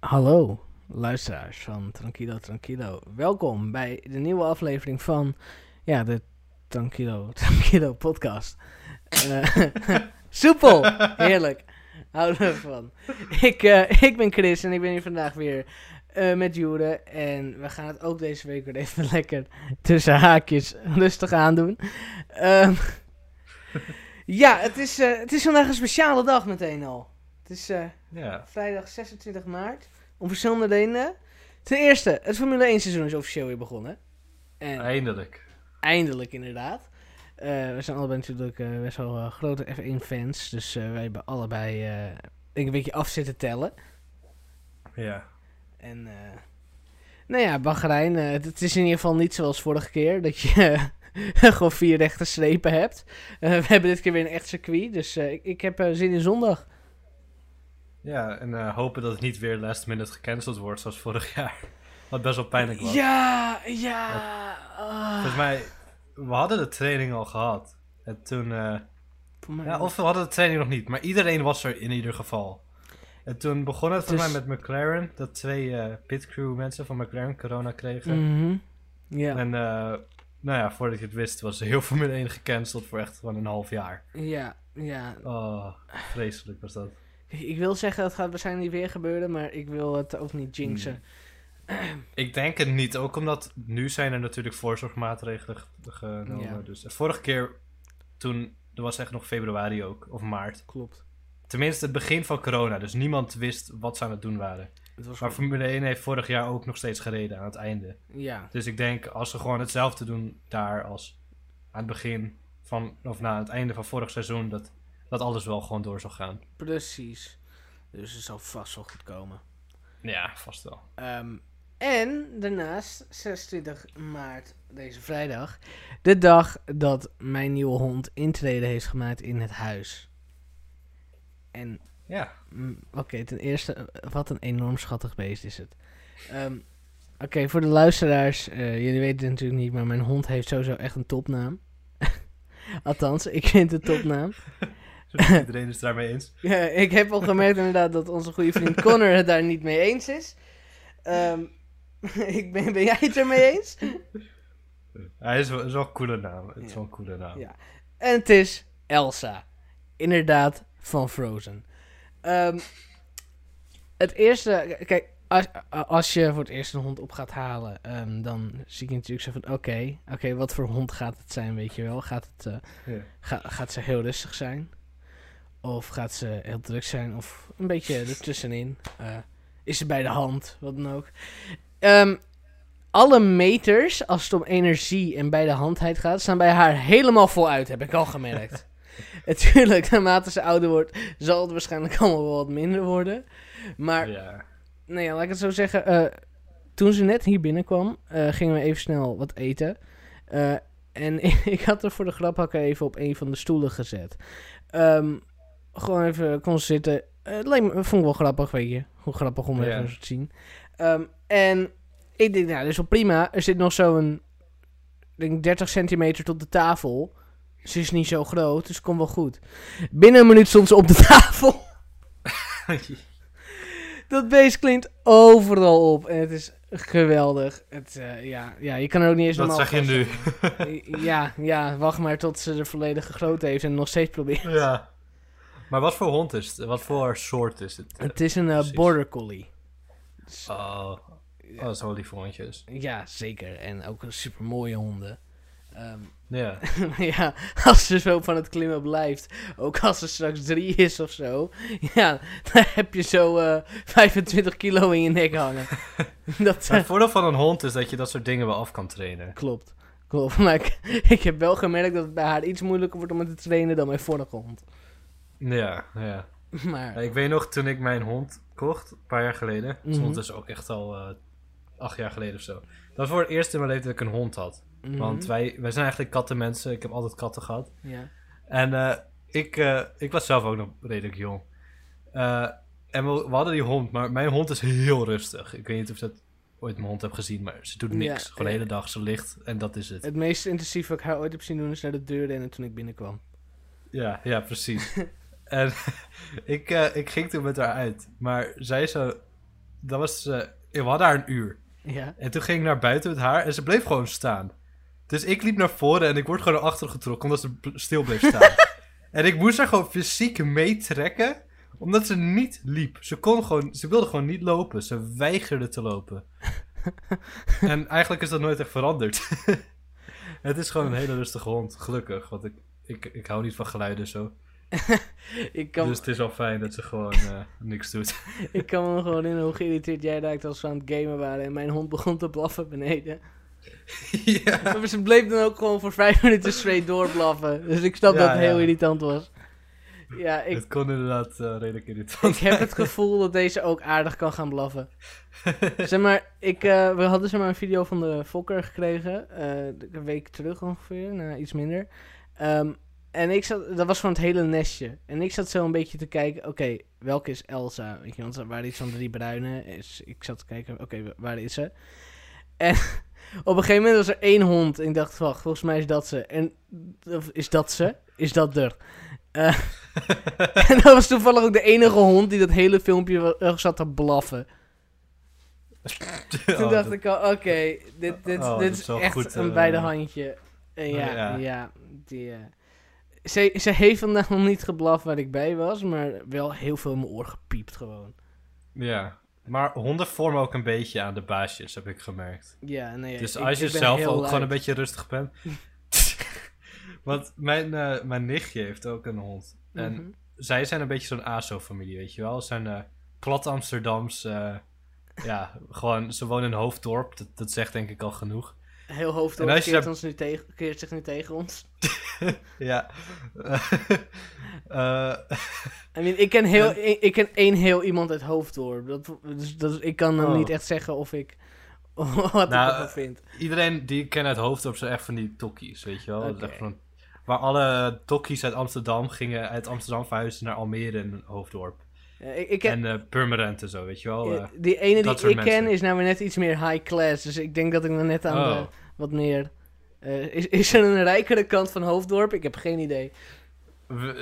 Hallo, luisteraars van Tranquilo Tranquilo. Welkom bij de nieuwe aflevering van ja, de Tranquilo Tranquilo podcast. Eh, soepel, heerlijk. We ervan. Ik, eh, ik ben Chris en ik ben hier vandaag weer eh, met Jure. En we gaan het ook deze week weer even lekker tussen haakjes rustig aandoen. Ehm, ja, het is, eh, het is vandaag een speciale dag meteen al. Het is eh, Ja, vrijdag 26 maart. Om verschillende redenen. Ten eerste, het Formule 1 seizoen is officieel weer begonnen. En eindelijk. eindelijk inderdaad. We zijn allebei natuurlijk best wel grote F1 fans. Dus wij hebben allebei eh, een beetje af zitten tellen. Ja. En eh, nou ja, Bahrein, eh, het, is in ieder geval niet zoals vorige keer. Dat je gewoon vier rechte strepen hebt. Eh, we hebben dit keer weer een echt circuit. Dus ik, ik heb zin in zondag. Ja, en hopen dat het niet weer last minute gecanceld wordt zoals vorig jaar. Wat best wel pijnlijk was. Ja, ja. ah. Volgens mij, we hadden de training al gehad. En toen, mij ja, of we hadden de training nog niet, maar iedereen was er in ieder geval. En toen begon het voor Dus- mij met McLaren, dat twee eh pitcrew mensen van McLaren corona kregen. Mhm. En eh, nou ja, voordat je het wist was heel Formule 1 gecanceld voor echt gewoon een half jaar. Ja, ja. Oh, vreselijk was dat. Ik wil zeggen, dat gaat waarschijnlijk niet weer gebeuren, maar ik wil het ook niet jinxen. Ik denk het niet, ook omdat nu zijn er natuurlijk voorzorgmaatregelen ge- genomen. Ja. Dus de vorige keer, toen, dat was echt nog februari ook, of maart. Klopt. Tenminste het begin van corona, dus niemand wist wat ze aan het doen waren. Het was Maar Formule 1 heeft vorig jaar ook nog steeds gereden aan het einde. Ja, Dus ik denk, als ze gewoon hetzelfde doen daar als aan het begin van, of na het einde van vorig seizoen, dat, dat alles wel gewoon door zal gaan. precies. Dus het zal vast wel goed komen. Ja, vast wel. Ehm, en daarnaast, 26 maart, deze vrijdag, de dag dat mijn nieuwe hond intrede heeft gemaakt in het huis. En, Ja, mm, oké, ten eerste, wat een enorm schattig beest is het. Ehm, oké, voor de luisteraars, eh, jullie weten het natuurlijk niet, maar mijn hond heeft sowieso echt een topnaam. Althans, ik vind het een topnaam. iedereen is het daarmee eens. Ja, ik heb al gemerkt inderdaad dat onze goede vriend Connor het daar niet mee eens is. Ehm, ik ben, ben jij het ermee eens? Hij is wel, is wel een coole naam. Het is Ja. wel een coole naam. Ja. En het is Elsa. Inderdaad, van Frozen. Ehm, het eerste, kijk, als, als je voor het eerst een hond op gaat halen, ehm, dan zie ik natuurlijk zo van, oké, oké, wat voor hond gaat het zijn, weet je wel? Gaat, het, eh, Ja. ga- gaat ze heel rustig zijn? Of gaat ze heel druk zijn? Of een beetje ertussenin? Eh, is ze bij de hand? Wat dan ook. Ehm, alle meters, als het om energie en bij de handheid gaat, staan bij haar helemaal voluit, heb ik al gemerkt. Natuurlijk, naarmate ze ouder wordt, zal het waarschijnlijk allemaal wel wat minder worden. Maar Ja. nou ja, laat ik het zo zeggen. eh, toen ze net hier binnenkwam, eh, gingen we even snel wat eten. Eh, en ik had er voor de grap even op een van de stoelen gezet. Ehm, gewoon even kon zitten. Het leek me, vond ik wel grappig, weet je. Hoe grappig om even te zien. Ehm, en ik denk, nou, dat is wel prima. Er zit nog zo'n, denk 30 centimeter tot de tafel. Ze is niet zo groot, dus komt wel goed. Binnen een minuut stond ze op de tafel. Dat beest klinkt overal op. En het is geweldig. Het, eh, ja, ja, je kan er ook niet eens Dat normaal zeg je nu. vasthouden. Ja, ja, wacht maar tot ze de volledige grootte heeft en nog steeds proberen. ja. Maar wat voor hond is het? Wat voor soort is het? Het is een eh, border collie. Dus, Oh, oh dat is wel lieve hondjes. ja, zeker. En ook een super mooie honden. Ehm, Ja. ja, als ze zo van het klimmen blijft, ook als ze straks drie is of zo, ja, dan heb je zo eh 25 kilo in je nek hangen. Dat, Maar het voordeel van een hond is dat je dat soort dingen wel af kan trainen. Klopt. Klopt. Maar ik, ik heb wel gemerkt dat het bij haar iets moeilijker wordt om het te trainen dan mijn vorige hond. Ja, ja. Maar. Ik weet nog, toen ik mijn hond kocht, een paar jaar geleden. Is Mhm. ondertussen ook echt al eh, acht jaar geleden of zo. Dat was voor het eerst in mijn leven dat ik een hond had. Mhm, Want wij, wij zijn eigenlijk kattenmensen. Ik heb altijd katten gehad. Ja. En eh, ik, eh, ik was zelf ook nog redelijk jong. Eh, en we, we hadden die hond, maar mijn hond is heel rustig. Ik weet niet of dat ooit mijn hond heb gezien, maar ze doet niks. Ja, Gewoon de hele dag, ze ligt en dat is het. Het meest intensief wat ik haar ooit heb zien doen is naar de deur rennen toen ik binnenkwam. Ja, ja, precies. en ik, ik ging toen met haar uit, maar zij zo... Dat was... we hadden haar een uur. Ja. En toen ging ik naar buiten met haar en ze bleef gewoon staan. Dus ik liep naar voren en ik word gewoon naar achteren getrokken omdat ze stil bleef staan. en ik moest haar gewoon fysiek meetrekken omdat ze niet liep. Ze kon gewoon, ze wilde gewoon niet lopen. Ze weigerde te lopen. en eigenlijk is dat nooit echt veranderd. het is gewoon een hele rustige hond, gelukkig. Want ik, ik, ik hou niet van geluiden zo. ik, kan, Dus het is wel fijn dat ze gewoon eh, niks doet. ik kan me gewoon in hoe geïrriteerd jij raakte als we aan het gamen waren en mijn hond begon te blaffen beneden. ja. Maar ze bleef dan ook gewoon voor vijf minuten straight doorblaffen. Dus ik snap Ja, dat het heel irritant was. Ja, ik, Het kon inderdaad eh, redelijk irritant ik heb het gevoel dat deze ook aardig kan gaan blaffen. Zeg maar, ik, eh, we hadden zeg maar een video van de Fokker gekregen. eh, een week terug ongeveer, nou, iets minder. Ehm, en ik zat, dat was van het hele nestje. En ik zat zo een beetje te kijken, oké, welke is Elsa? Weet je, want er waren iets van drie bruine. Dus ik zat te kijken, oké, waar is ze? En op een gegeven moment was er één hond. En ik dacht, wacht, volgens mij is dat ze. En of is dat ze? Is dat er? Eh, en dat was toevallig ook de enige hond die dat hele filmpje eh, zat te blaffen. Toen Oh, dacht ik al, oké, dit, dit, Oh, dit is echt goed, een eh, beide handje. En ja, ja. ja. die, eh, ze, ze heeft vandaag nog niet geblaft waar ik bij was, maar wel heel veel in mijn oor gepiept gewoon. Ja, maar honden vormen ook een beetje aan de baasjes, heb ik gemerkt. Ja, nee, dus ik- als je zelf ook luid. gewoon een beetje rustig bent. Want mijn, eh, mijn nichtje heeft ook een hond. En Mhm. zij zijn een beetje zo'n ASO-familie, weet je wel. Ze zijn eh, plat Amsterdams. eh, ja, gewoon, ze wonen in een hoofddorp. Dat, dat zegt denk ik al genoeg. Heel hoofd En als je keert, ons nu tegen, keert zich nu tegen ons. Ja. Eh, I mean, ik ken, heel, ik, ik ken één heel iemand uit Hoofddorp. Dat, dus, dat, ik kan Oh. niet echt zeggen of ik... wat Nou, ik ervan vind. iedereen die ik ken uit Hoofddorp zijn echt van die tokkies, weet je wel. Dat is echt van, waar alle tokkies uit Amsterdam gingen uit Amsterdam verhuisden naar Almere en Hoofddorp. Eh, ik, ik, En eh Purmerend en zo, weet je wel. eh, die ene die ik ken is nou weer net iets meer high class. Dus ik denk dat ik dan net aan Oh. de wat meer... is, is er een rijkere kant van Hoofddorp? Ik heb geen idee.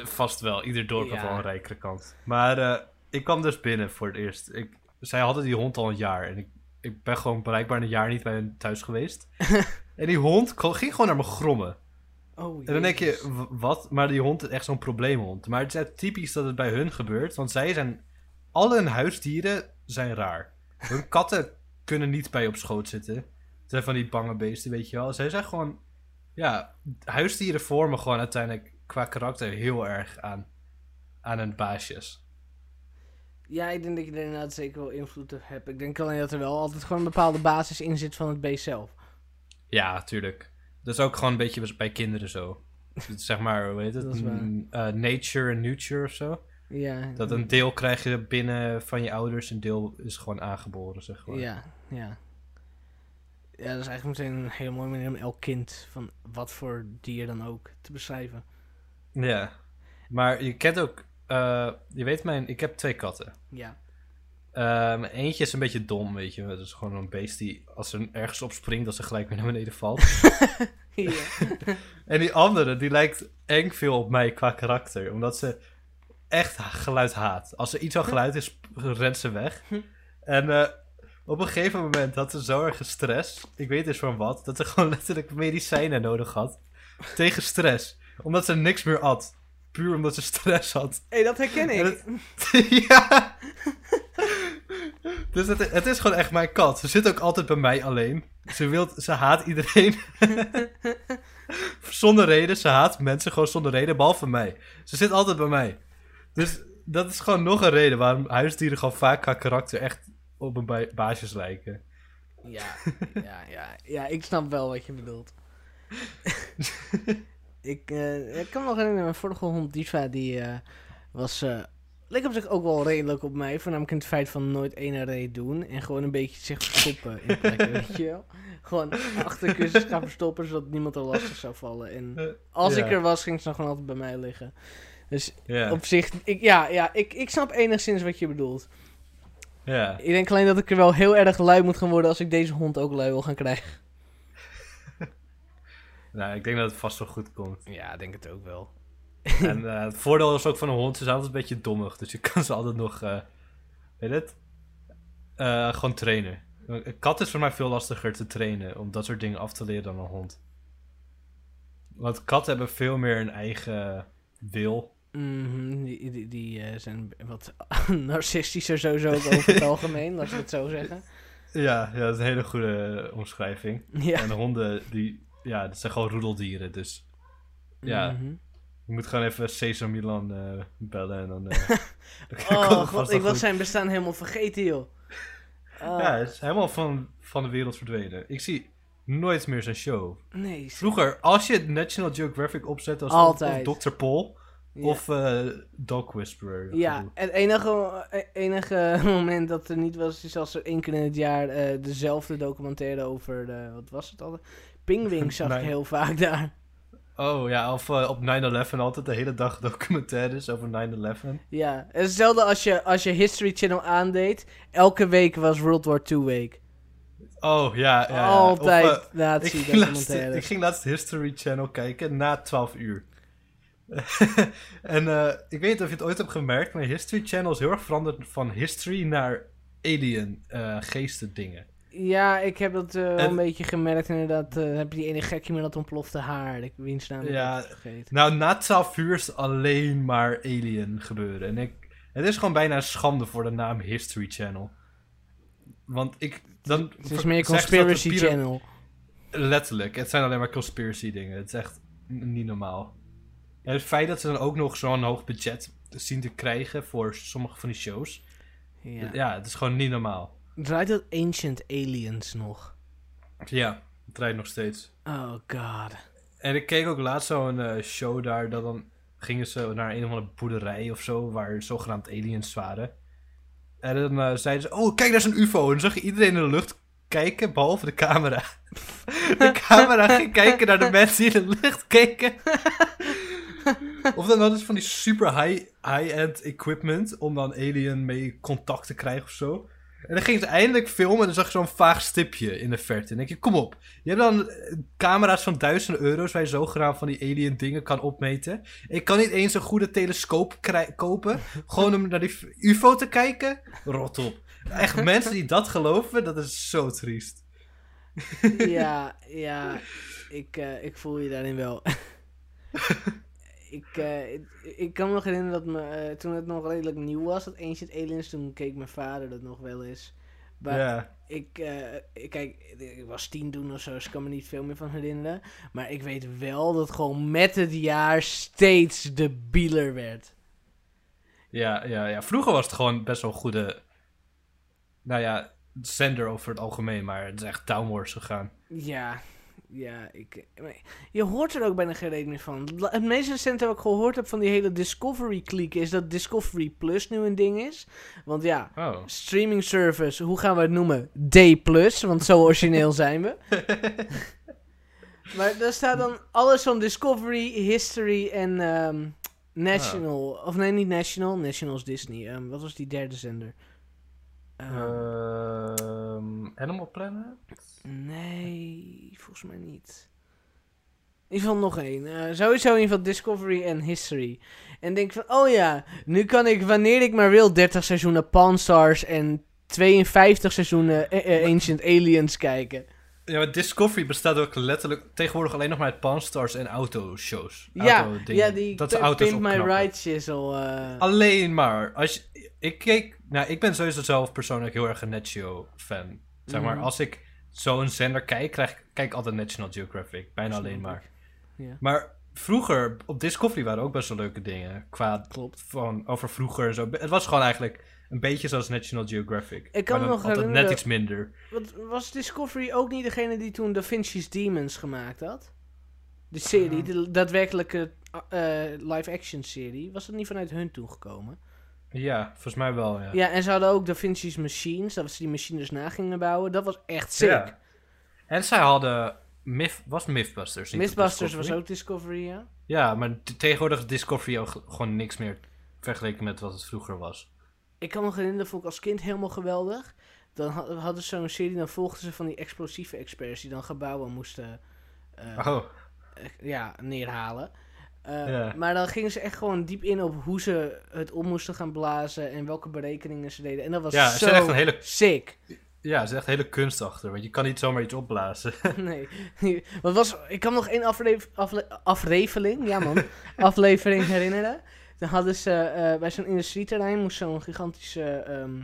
Vast wel, ieder dorp heeft Ja. wel een rijkere kant. Maar ik kwam dus binnen voor het eerst. Ik, zij hadden die hond al een jaar en ik, ik ben gewoon blijkbaar een jaar niet bij hen thuis geweest. en die hond ging gewoon naar me grommen. Oh, En dan denk je, wat? Maar die hond is echt zo'n probleemhond. Maar het is echt typisch dat het bij hun gebeurt, want zij zijn... Alle hun huisdieren zijn raar. Hun katten kunnen niet bij op schoot zitten. Het zijn van die bange beesten, weet je wel. Zij zijn gewoon... Ja, huisdieren vormen gewoon uiteindelijk qua karakter heel erg aan, aan hun baasjes. Ja, ik denk dat je er inderdaad zeker wel invloed op hebt. Ik denk alleen dat er wel altijd gewoon een bepaalde basis in zit van het beest zelf. Ja, tuurlijk. Dat is ook gewoon een beetje bij kinderen zo. Zeg maar, hoe heet het? Mm, eh, nature en nurture of zo. Ja. Dat een deel krijg je binnen van je ouders, een deel is gewoon aangeboren, zeg maar. Ja, ja. Ja, dat is eigenlijk meteen een hele mooie manier om elk kind van wat voor dier dan ook te beschrijven. Ja. Maar je kent ook, eh, je weet mijn, ik heb twee katten. Ja. Ehm, eentje is een beetje dom, weet je. Dat is gewoon een beest die, als er ergens op springt, dat ze gelijk weer naar beneden valt. ja. en die andere, die lijkt eng veel op mij qua karakter. Omdat ze echt geluid haat. Als er iets al geluid is, rent ze weg. En eh, op een gegeven moment had ze zo erg stress. Ik weet dus van wat. Dat ze gewoon letterlijk medicijnen nodig had. Tegen stress. Omdat ze niks meer at. Puur omdat ze stress had. hey, dat herken ik. Ja. Dus het, het is gewoon echt mijn kat. Ze zit ook altijd bij mij alleen. Ze, wilt, ze haat iedereen. zonder reden. Ze haat mensen gewoon zonder reden, behalve mij. Ze zit altijd bij mij. Dus dat is gewoon nog een reden waarom huisdieren gewoon vaak qua karakter echt op een ba- baasjes lijken. Ja, ja, ja, ja, ik snap wel wat je bedoelt. ik, eh, ik kan me nog herinneren, mijn vorige hond Diva, die eh, was, eh leek op zich ook wel redelijk op mij. Voornamelijk in het feit van nooit één reet doen en gewoon een beetje zich verstoppen in plekken, weet je wel. Gewoon achter kussens gaan verstoppen, zodat niemand er lastig zou vallen. En Eh, als ja. ik er was, ging ze dan gewoon altijd bij mij liggen. Dus Ja. op zich, ik, ja, ja ik, ik snap enigszins wat je bedoelt. Ja. Ik denk alleen dat ik er wel heel erg lui moet gaan worden als ik deze hond ook lui wil gaan krijgen. Nou, ik denk dat het vast wel goed komt. Ja, denk het ook wel. en eh, het voordeel is ook van een hond, ze zijn altijd een beetje dommig. Dus je kan ze altijd nog, eh weet het? Eh, gewoon trainen. Een kat is voor mij veel lastiger te trainen om dat soort dingen af te leren dan een hond. Want katten hebben veel meer een eigen wil. Mhm, die die, die zijn wat narcistischer sowieso over het algemeen, laten we het zo zeggen. Ja, ja, dat is een hele goede omschrijving. Ja. En honden, die, ja, dat zijn gewoon roedeldieren. Dus ja, Mhm. Je moet gewoon even Cesar Milan eh, bellen en dan... eh, dan Oh god, ik was zijn bestaan helemaal vergeten, joh. Oh, Ja, het is helemaal van, van de wereld verdwenen. Ik zie nooit meer zijn show. nee. Vroeger, als je National Geographic opzet, als Altijd. of Dr. Paul ja. of eh, Dog Whisperer. Ja, het enige, eh, enige moment dat er niet was, is als er één keer in het jaar dezelfde documentaire over, de, wat was het al? Pingwing zag ik heel vaak daar. Oh ja, of eh, op 9-11 altijd de hele dag documentaires over 9-11. Ja, hetzelfde als je, als je History Channel aandeed. Elke week was World War II week. Oh ja, ja. ja. Altijd Of, eh, ik, nazi ging laatst, documentaires. ik ging laatst History Channel kijken na 12 uur. en eh, ik weet niet of je het ooit hebt gemerkt, maar History Channel is heel erg veranderd van history naar alien geesten dingen. Ja, ik heb dat eh, wel een beetje gemerkt inderdaad. eh, heb je die ene gekje met dat ontplofte haar. Ik wiens naam Ja, vergeten. Nou, na 12 uur is alleen maar alien gebeuren. En ik, het is gewoon bijna schande voor de naam History Channel. Want ik... Dan Het is meer Conspiracy Channel. Letterlijk, het zijn alleen maar conspiracy dingen. Het is echt niet normaal. En het feit dat ze dan ook nog zo'n hoog budget zien te krijgen voor sommige van die shows. Ja. Ja, het is gewoon niet normaal. Draait dat Ancient Aliens nog? Ja, het draait nog steeds. Oh god. En ik keek ook laatst zo'n eh, show daar, dat dan gingen ze naar een of andere boerderij of zo, waar zogenaamd aliens waren. En dan eh, zeiden ze, oh kijk, daar is een ufo. En dan zag je iedereen in de lucht kijken, behalve de camera. de camera ging kijken naar de mensen die in de lucht keken. of dan hadden ze van die super high- high-end equipment om dan alien mee contact te krijgen of zo. En dan gingen ze eindelijk filmen en dan zag je zo'n vaag stipje in de verte. En denk je, kom op. Je hebt dan eh, camera's van duizenden euro's waar je zogenaamd van die alien dingen kan opmeten. Ik kan niet eens een goede telescoop kopen. Gewoon om naar die ufo te kijken. Rot op. Echt mensen die dat geloven, dat is zo triest. ja, ja. Ik, eh, ik voel je daarin wel. ik, eh, ik, ik kan me nog herinneren dat me, eh, toen het nog redelijk nieuw was, dat Ancient Aliens, toen keek mijn vader dat nog wel eens. Maar ja. ik, eh, ik, kijk, ik was tien toen of zo, dus ik kan me niet veel meer van herinneren. Maar ik weet wel dat gewoon met het jaar steeds debieler werd. Ja, ja, ja. Vroeger was het gewoon best wel een goede... Nou ja, zender over het algemeen. Maar het is echt downwards gegaan. Ja, ja, ik, je hoort er ook bijna geen reden meer van. Het meest recente wat ik gehoord heb van die hele Discovery-kliek is dat Discovery Plus nu een ding is. Want ja, Oh. streaming service, hoe gaan we het noemen? D+, Plus, want zo origineel zijn we. maar daar staat dan alles van Discovery, History en ehm, National. Of nee, niet National, National is Disney. Ehm, wat was die derde zender? Ehm, Animal Planet? Nee, volgens mij niet. In ieder geval nog één. Eh, sowieso in ieder geval Discovery en History. En denk van, oh ja, nu kan ik wanneer ik maar wil 30 seizoenen Pawn Stars en 52 seizoenen Ancient Aliens kijken. Ja, Discovery bestaat ook letterlijk tegenwoordig alleen nog maar uit Pawn Stars en autoshows. Ja, Autodingen. ja, die dat auto's Pimp My opknappen. Ride shizzle. eh. Alleen maar. Als je, ik keek... Nou, ik ben sowieso zelf persoonlijk heel erg een Netgeo-fan. Zeg maar, Mhm. als ik zo'n zender kijk, krijg, ik- kijk ik altijd National Geographic. Bijna alleen maar. Ja. Maar vroeger, op Discovery waren ook best wel leuke dingen. Qua Klopt. van over vroeger en zo. Het was gewoon eigenlijk een beetje zoals National Geographic. Ik kan me nog altijd net herinneren- iets minder. Wat, was Discovery ook niet degene die toen Da Vinci's Demons gemaakt had? De serie, de daadwerkelijke eh, live-action serie. Was dat niet vanuit hun toegekomen? Ja, volgens mij wel, ja. Ja, en ze hadden ook Da Vinci's Machines, dat ze die machines na gingen bouwen. Dat was echt sick. Ja. En zij hadden... Myth, was Mythbusters Mythbusters was ook Discovery, ja. Ja, maar tegenwoordig is Discovery ook gewoon niks meer vergeleken met wat het vroeger was. Ik kan me herinneren, dat vond ik als kind helemaal geweldig. Dan had- hadden ze zo'n serie, dan volgden ze van die explosieve experts die dan gebouwen moesten eh, Oh, eh, ja, neerhalen. Eh. Maar dan gingen ze echt gewoon diep in op hoe ze het op moesten gaan blazen en welke berekeningen ze deden. En dat was ja, zo echt een hele, sick. ja, er zit echt een hele kunst achter. Want je kan niet zomaar iets opblazen. nee. Wat was, ik kan nog één afle afle afreveling, ja man, aflevering herinneren. Dan hadden ze eh, bij zo'n industrieterrein moest zo'n gigantische, ehm,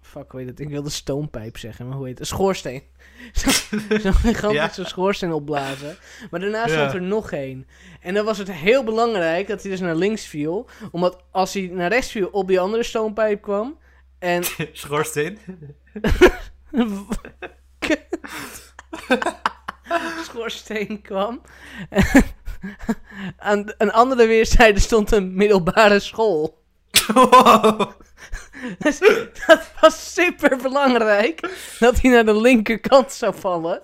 fuck weet het, ik wilde stoompijp zeggen, maar hoe heet het? Een schoorsteen. Zo- Zo'n gigantische schoorsteen opblazen. Maar daarna stond Ja. er nog één. En dan was het heel belangrijk dat hij dus naar links viel. Omdat als hij naar rechts viel op die andere stoompijp kwam. En Schoorsteen. schoorsteen kwam. Aan een andere weerszijde stond een middelbare school. Wow. Dus dat was super belangrijk dat hij naar de linkerkant zou vallen.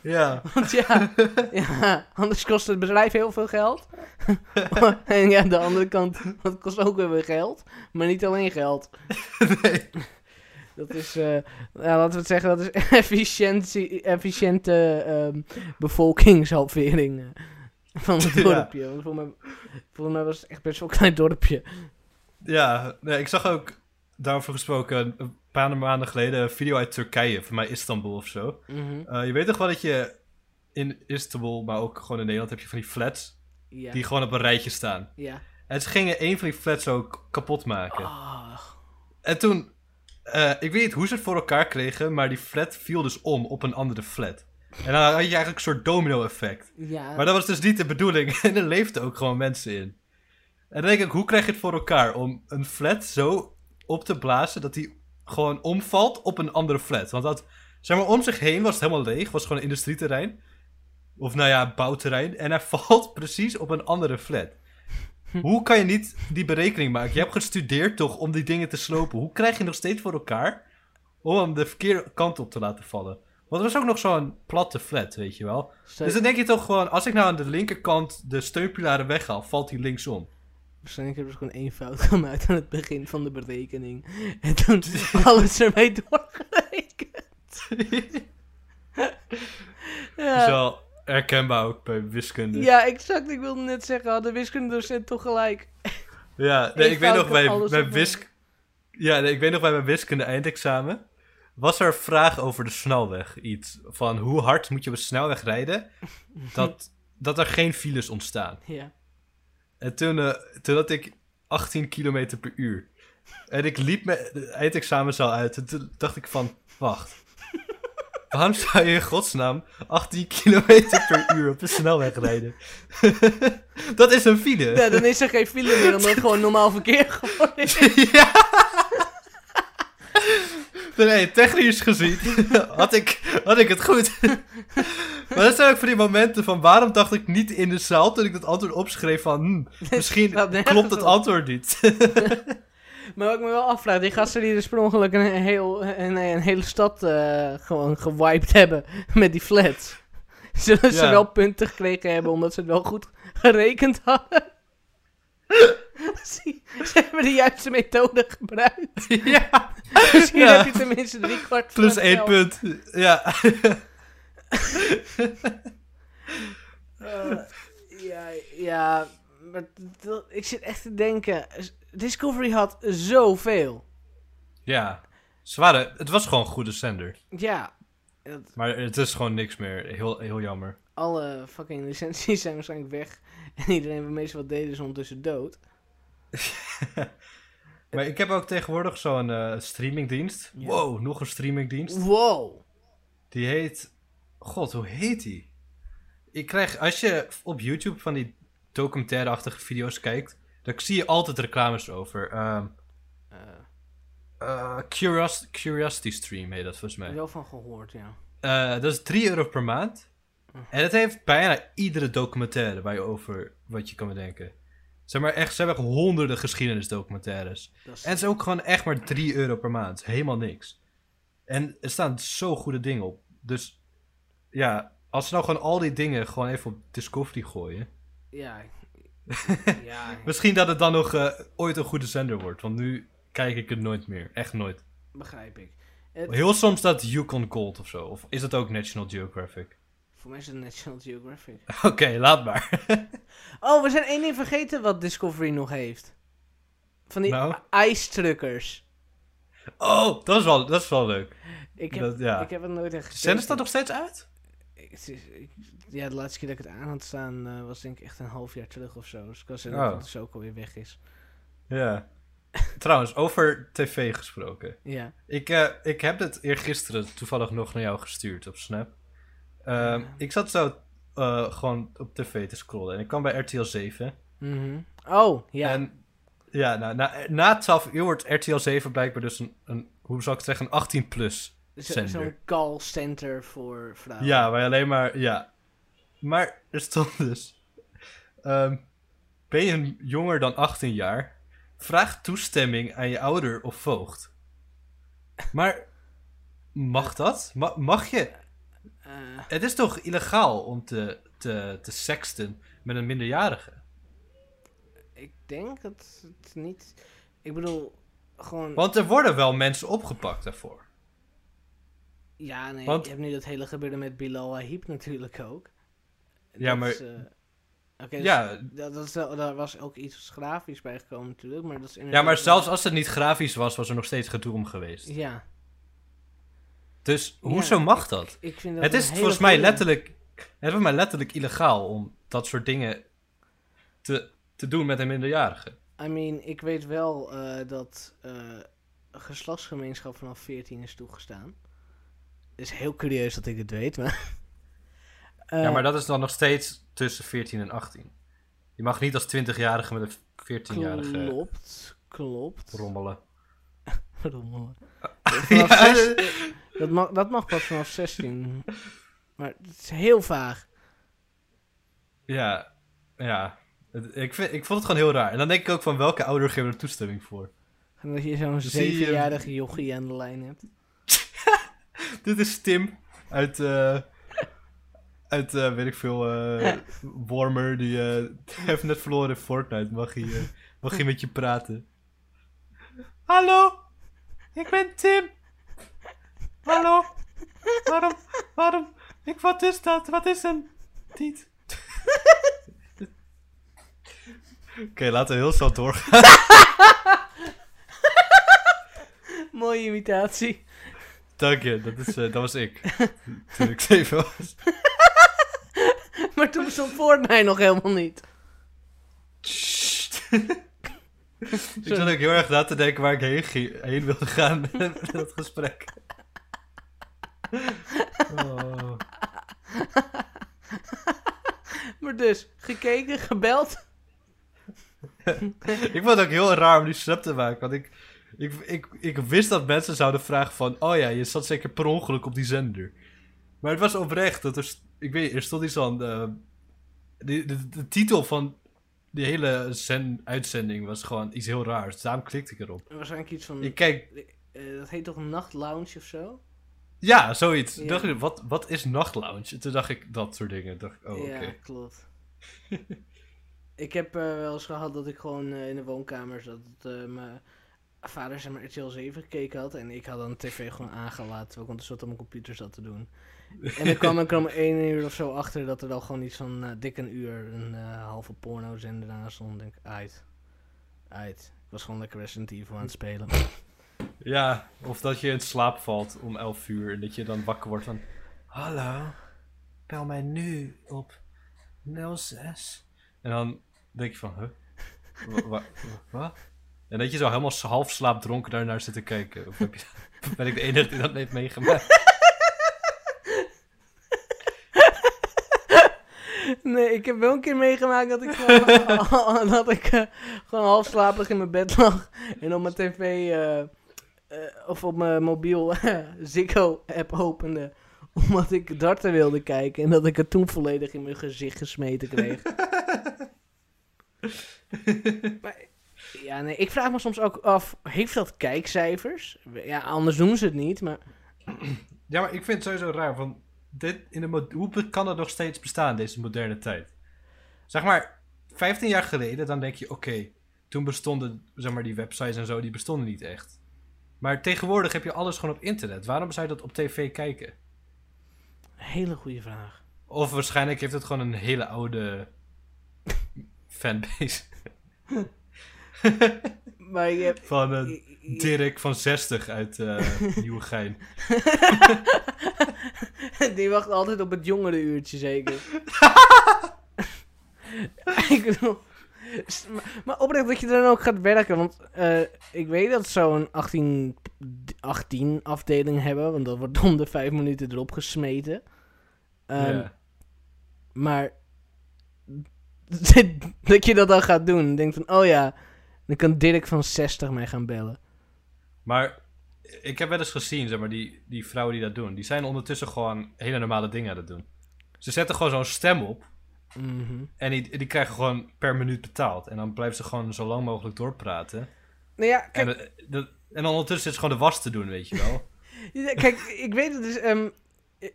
Ja. Want ja, ja, anders kost het bedrijf heel veel geld. en ja, de andere kant, dat kost ook weer weer geld. Maar niet alleen geld. Nee. Dat is, ja, laten we het zeggen, dat is efficiëntie, efficiënte bevolkingshalvering eh, van het Ja. dorpje. Want volgens, mij, volgens mij was het echt best wel een klein dorpje. Ja, nee, ik zag ook daarover gesproken een paar maanden geleden een video uit Turkije, voor mij Istanbul of zo. Mhm, Eh, je weet toch wel dat je in Istanbul, maar ook gewoon in Nederland, heb je van die flats Ja. die gewoon op een rijtje staan. ja. En ze gingen een van die flats ook kapot maken. Ah, En toen, eh, ik weet niet hoe ze het voor elkaar kregen, maar die flat viel dus om op een andere flat. En dan had je eigenlijk een soort domino-effect. ja. Maar dat was dus niet de bedoeling. En er leefden ook gewoon mensen in. En dan denk ik, hoe krijg je het voor elkaar om een flat zo op te blazen dat die gewoon omvalt op een andere flat? Want dat, zeg maar, om zich heen was het helemaal leeg. Was gewoon een industrieterrein. Of nou ja, bouwterrein. En hij valt precies op een andere flat. Hoe kan je niet die berekening maken? Je hebt gestudeerd toch om die dingen te slopen. Hoe krijg je nog steeds voor elkaar om hem de verkeerde kant op te laten vallen? Want er was ook nog zo'n platte flat, weet je wel. Dus dan denk je toch gewoon, als ik nou aan de linkerkant de steunpilaren weghaal, valt hij linksom. Waarschijnlijk hebben ze gewoon één fout gemaakt aan het begin van de berekening. En toen alles ermee doorgerekend. Is Ja, wel herkenbaar ook bij wiskunde. Ja, ja, exact. Ik wilde net zeggen, had de wiskundedocent toch gelijk. nee, Eén ik weet nog bij, bij wisk... Ja, nee, ik weet nog bij mijn wiskunde eindexamen. Was er een vraag over de snelweg? Iets van hoe hard moet je op een snelweg rijden dat, dat er geen files ontstaan? Ja. En toen, eh, toen had ik 18 kilometer per uur. En ik liep me de eindexamenzaal uit. En toen dacht ik van, wacht. Waarom zou je in godsnaam 18 kilometer per uur op de snelweg rijden? dat is een file. ja, dan is er geen file meer, omdat het gewoon normaal verkeer geworden is. ja. Nee, technisch gezien had ik, had ik het goed. maar dat zijn ook van die momenten van waarom dacht ik niet in de zaal toen ik dat antwoord opschreef van hm, misschien klopt het antwoord niet. Maar wat ik me wel afvraag, die gasten die dus per ongeluk een, heel, een, een hele stad eh, gewoon gewiped hebben met die flats. Zullen ze Ja. wel punten gekregen hebben omdat ze het wel goed gerekend hadden? Zie- ze hebben de juiste methode gebruikt. ja. Misschien Ja. heb je tenminste drie kwart Plus één punt. Ja. Eh, ja, ja, maar dat- ik zit echt te denken. Discovery had zoveel. ja. Ze waren, het was gewoon een goede zender. Ja, Maar het is gewoon niks meer. Heel, heel jammer. alle fucking licenties zijn waarschijnlijk weg. En iedereen waarmee ze wat deden is ondertussen dood. Maar ik heb ook tegenwoordig zo'n eh, streamingdienst. Ja. Wow, nog een streamingdienst. Wow. Die heet. God, hoe heet die? Ik krijg, als je op YouTube van die documentaire-achtige video's kijkt, dan zie je altijd reclames over. Ehm Eh, eh, Curios- Curiosity Stream heet dat volgens mij. wel van gehoord, ja. Dat is 3 euro per maand. En het heeft bijna iedere documentaire waar je over wat je kan bedenken. Zeg maar echt, ze hebben echt honderden geschiedenisdocumentaires. Is, En het is ook gewoon echt maar 3 euro per maand. Helemaal niks. En er staan zo goede dingen op. Dus ja, als ze nou gewoon al die dingen gewoon even op Discovery gooien. ja. ja. Misschien dat het dan nog eh, ooit een goede zender wordt. Want nu kijk ik het nooit meer. Echt nooit. Begrijp ik. Het- Heel soms dat Yukon Gold of zo. Of is dat ook National Geographic? Voor mij is het National Geographic. Oké, laat maar. Oh, we zijn één ding vergeten wat Discovery nog heeft. Van die Nou? ijstruckers. Oh, dat is wel, dat is wel leuk. Ik heb, Dat- ja. ik heb het nooit echt gezien. Zenden ze dat nog steeds uit? Ja, de laatste keer dat ik het aan had staan eh, was denk ik echt een half jaar terug of zo. Dus ik kan zeggen Oh. dat het dus ook alweer weg is. Ja. Trouwens, over tv gesproken. Ja. Ik, eh, ik heb het eergisteren toevallig nog naar jou gestuurd op Snap. Ehm. Ik zat zo eh, gewoon op tv te scrollen en ik kwam bij RTL 7. Mhm. Oh, ja. En ja, nou, na, na 12 uur wordt RTL 7 blijkbaar dus een, een hoe zou ik het zeggen, een 18 plus. Zo- zender. Zo'n call center voor vrouwen. Ja, waar je alleen maar, ja. Maar er stond dus, ehm, ben je jonger dan 18 jaar? Vraag toestemming aan je ouder of voogd. Maar mag dat? Ma- mag je? Eh, Het is toch illegaal om te, te, te sexten met een minderjarige? ik denk dat het niet... Ik bedoel, gewoon... Want er worden wel mensen opgepakt daarvoor. Ja, nee, Want- je hebt nu dat hele gebeuren met Bilal Wahib natuurlijk ook. Ja, Dat maar- is, eh, Oké, dus Ja, dat, dat daar was ook iets grafisch bij gekomen natuurlijk, maar dat is ja, maar zelfs als het niet grafisch was, was er nog steeds gedoe om geweest. Ja, Dus Ja, hoezo mag dat? ik vind dat Het is volgens mij goeie. letterlijk, het is volgens mij letterlijk illegaal om dat soort dingen te, te doen met een minderjarige. I mean, ik weet wel eh, dat eh, een geslachtsgemeenschap vanaf 14 is toegestaan. Het is heel curieus dat ik het weet, maar... ja, Eh, maar dat is dan nog steeds tussen 14 en 18. Je mag niet als 20-jarige met een 14-jarige Klopt, klopt. rommelen. Rommelen. Vanaf Ja, zes- dat, mag, dat mag pas vanaf 16. Maar het is heel vaag. Ja, ja. Ik, vind, ik vond het gewoon heel raar. En dan denk ik ook van welke ouder geven er toestemming voor? En dat je zo'n Zie je- zevenjarige jochie aan de lijn hebt. Dit is Tim uit, eh uit eh, weet ik veel, eh Warmer. Die heeft net verloren in Fortnite. Mag hij, mag hij met je praten? Hallo, ik ben Tim. Hallo, waarom, waarom, ik, wat is dat? Wat is een tiet? Oké, laten we heel snel doorgaan. Mooie imitatie. Dank je, dat, is, eh, dat was ik. Toen ik zeven was. Maar toen bestond Fortnite nog helemaal niet. Ik zat ook heel erg na te denken waar ik heen, ging- heen wilde gaan met dat gesprek. Oh. Maar dus, gekeken, gebeld. Ik vond het ook heel raar om die snap te maken. Want ik, ik, ik, ik wist dat mensen zouden vragen van... Oh ja, je zat zeker per ongeluk op die zender. Maar het was oprecht. Dat er, ik weet er stond iets aan... eh, de, de, de titel van die hele zen, uitzending was gewoon iets heel raars. Daarom klikte ik erop. Waarschijnlijk iets van... Ik kijk... eh, dat heet toch nachtlounge of zo? Ja, zoiets. Ja. Dacht ik, wat, wat is nachtlounge? En Toen dacht ik dat soort dingen. Dacht ik, oh, oké. Ja, klopt. ik heb eh, wel eens gehad dat ik gewoon eh, in de woonkamer zat. Dat mijn vader zeg maar RTL 7 gekeken had. En ik had dan de tv gewoon aangelaten. Terwijl ik ondertussen op mijn computer zat te doen. En dan kwam ik om één uur of zo achter dat er al gewoon iets van eh, dik een uur een eh, halve porno zender aan stond. denk ik, uit. Uit. Ik was gewoon lekker Resident Evil aan het spelen. Ja, of dat je in slaap valt om 11 uur en dat je dan wakker wordt van... Hallo, bel mij nu op 06. En dan denk je van, huh? Wa- wa- Wat? En dat je zo helemaal half slaapdronken daarnaar zit te kijken. Of heb je, ben ik de enige die dat heeft meegemaakt? Nee, ik heb wel een keer meegemaakt dat ik gewoon, dat ik, eh, gewoon half slapig in mijn bed lag. En op mijn tv eh, eh, of op mijn mobiel Ziggo-app opende. Omdat ik darten wilde kijken. En dat ik het toen volledig in mijn gezicht gesmeten kreeg. maar, ja, nee, ik vraag me soms ook af, heeft dat kijkcijfers? Ja, anders doen ze het niet, maar... Ja, maar ik vind het sowieso raar. Van dit in de hoe kan het nog steeds bestaan, deze moderne tijd? Zeg maar, 15 jaar geleden, dan denk je, oké, toen bestonden, zeg maar, die websites en zo, die bestonden niet echt. Maar tegenwoordig heb je alles gewoon op internet. Waarom zou je dat op tv kijken? Hele goede vraag. Of waarschijnlijk heeft het gewoon een hele oude fanbase. Maar je hebt... Van Dirk van 60 uit eh Nieuwegein. Die wacht altijd op het jongere uurtje, zeker. ik bedoel... maar- oprecht dat je er dan ook gaat werken, want eh, ik weet dat ze zo'n 18, 18 afdeling hebben, want dat wordt om de 5 minuten erop gesmeten. Ja. Maar dat je dat dan gaat doen, denk van, oh ja, dan kan Dirk van 60 mij gaan bellen. Maar ik heb wel eens gezien, zeg maar, die, die vrouwen die dat doen, die zijn ondertussen gewoon hele normale dingen aan het doen. Ze zetten gewoon zo'n stem op Mhm. en die, die krijgen gewoon per minuut betaald. En dan blijven ze gewoon zo lang mogelijk doorpraten. Nou ja, kijk, En, eh, en ondertussen zit ze gewoon de was te doen, weet je wel. Ja, Kijk, ik weet het dus. ehm, eh,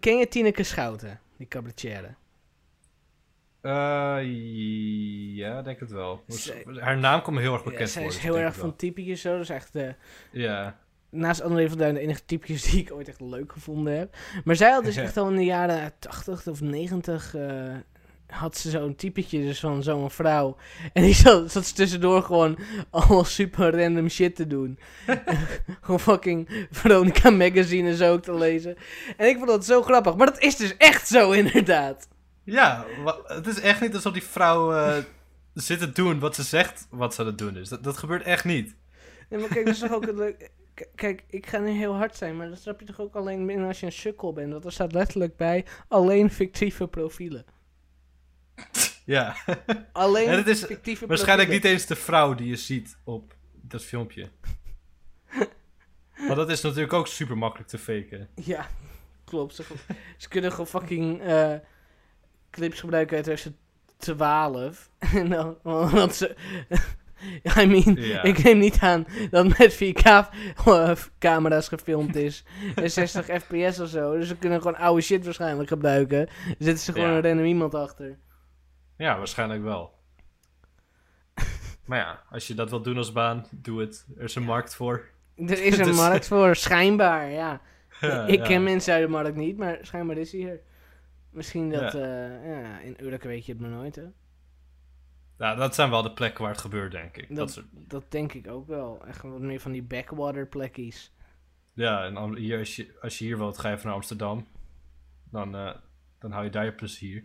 ken je Tineke Schouten, die cabaretière? Eh, ja, denk het wel. Zij- Haar naam komt me heel erg Ja, bekend zij voor. is dus heel erg van het typetjes zo. Dat is echt de. Ja. Naast André van Duin de enige typetjes die ik ooit echt leuk gevonden heb. Maar zij had dus echt al in de jaren 80 of 90 eh, had ze zo'n typetje dus van zo'n vrouw. En die zat, zat ze tussendoor gewoon allemaal super random shit te doen. gewoon fucking Veronica Magazine en zo ook te lezen. En ik vond dat zo grappig. Maar dat is dus echt zo inderdaad. Ja, het is echt niet alsof die vrouw eh, zit te doen wat ze zegt wat ze aan het doen is. Dat, dat gebeurt echt niet. Ja, maar kijk, dat is toch ook het leuk. Kijk, ik ga nu heel hard zijn, maar dat snap je toch ook alleen binnen als je een sukkel bent. Want er staat letterlijk bij alleen fictieve profielen. Ja. Alleen En het is fictieve Waarschijnlijk niet profielen. eens de vrouw die je ziet op dat filmpje. Maar dat is natuurlijk ook super makkelijk te faken. Ja, klopt. Ze, ze kunnen gewoon fucking eh, clips gebruiken uit 2012. en dan, want ze... I mean, Ja. ik neem niet aan dat met 4K-camera's gefilmd is. En 60 fps of zo. Dus ze kunnen gewoon oude shit waarschijnlijk gebruiken. Zitten ze gewoon Ja. een random iemand achter. Ja, waarschijnlijk wel. Maar ja, als je dat wilt doen als baan, doe het. Er is een markt voor. Er is een Dus- markt voor, schijnbaar, ja. Ja, ik ken mensen uit de markt niet, maar schijnbaar is hij hier. Misschien dat, ja. ja, in Urk weet je het maar nooit, hè. Ja, dat zijn wel de plekken waar het gebeurt, denk ik. Dat, Dat, soort- dat denk ik ook wel. Echt wat meer van die backwater plekjes. ja, en hier, als, je, als je hier wilt, ga je naar Amsterdam. Dan, eh, dan hou je daar je plezier.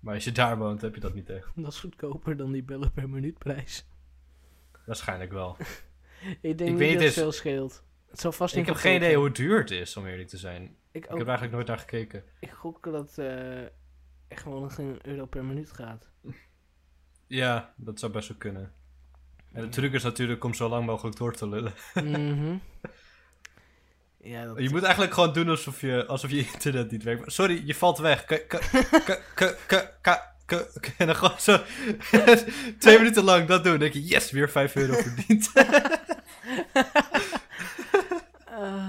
Maar als je daar woont, heb je dat niet echt. Dat is goedkoper dan die bellen per minuutprijs. Waarschijnlijk wel. Ik denk Ik niet weet dat het het veel scheelt. Het zal vast ik niet heb geen idee hoe duur het is, om eerlijk te zijn. Ik, Ik ook, heb eigenlijk nooit naar gekeken. ik gok dat eh echt gewoon geen euro per minuut gaat. Ja, dat zou best wel kunnen. En de truc is natuurlijk om zo lang mogelijk door te lullen. Mhm. Ja, dat... Je moet eigenlijk gewoon doen alsof je, alsof je internet niet werkt. Sorry, je valt weg. K- k- k- En dan gewoon zo twee minuten lang dat doen. Dan denk je, yes, weer 5 euro verdiend. Eh,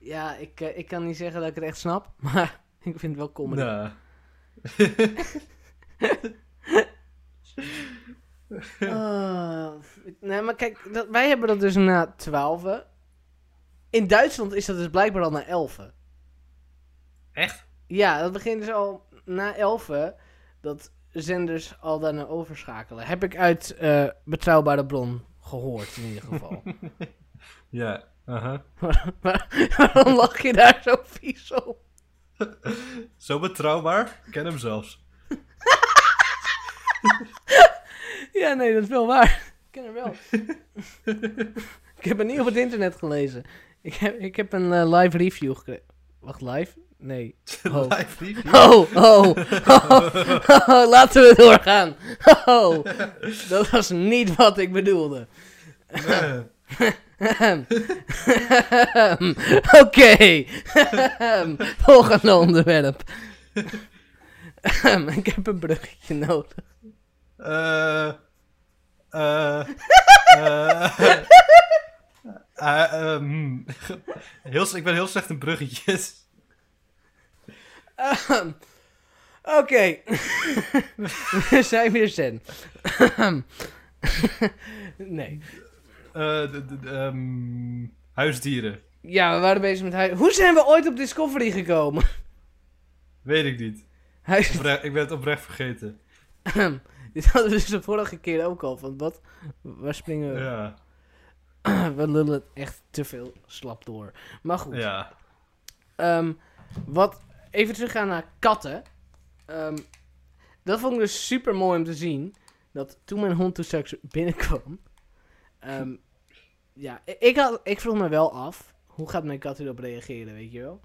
ja, ik, eh, ik kan niet zeggen dat ik het echt snap, maar ik vind het wel comedy. nou, Ah, nee, maar kijk, dat, wij hebben dat dus na 12. In Duitsland is dat dus blijkbaar al na 11. echt? Ja, dat begint dus al na 11 dat zenders al daarna overschakelen. Heb ik uit eh, betrouwbare bron gehoord, in ieder geval. Ja. aha. Waar- Waarom lach je daar zo vies op? Zo betrouwbaar. Ik ken hem zelfs. Ja, nee, dat is wel waar. Ik ken hem wel. ik heb het niet op het internet gelezen. Ik heb, ik heb een eh, live review gekregen. Wacht, live? Nee. Oh. Live review. Oh, oh, oh, oh, laten we doorgaan. Oh, dat was niet wat ik bedoelde. Nee. Oké, volgende onderwerp. ik heb een bruggetje nodig. Eh. Eh. Eh, eh, ehm, heel, ik ben heel slecht in bruggetjes. Ahem. Oké. We zijn weer zen. Nee. Eh, ehm, huisdieren. Ja, we waren bezig met huis. Hoe zijn we ooit op Discovery gekomen? Weet ik niet. Huis... Oprecht- ik ben het oprecht vergeten. Dit hadden we dus de vorige keer ook al. Van wat? Waar springen we? Ja. we lullen het echt te veel slap door. Maar goed. Ja. Ehm, wat, even teruggaan naar katten. Ehm, dat vond ik dus super mooi om te zien. Dat toen mijn hond toen straks binnenkwam. ehm, ja, ik, had, ik vroeg me wel af. Hoe gaat mijn kat hierop reageren, weet je wel?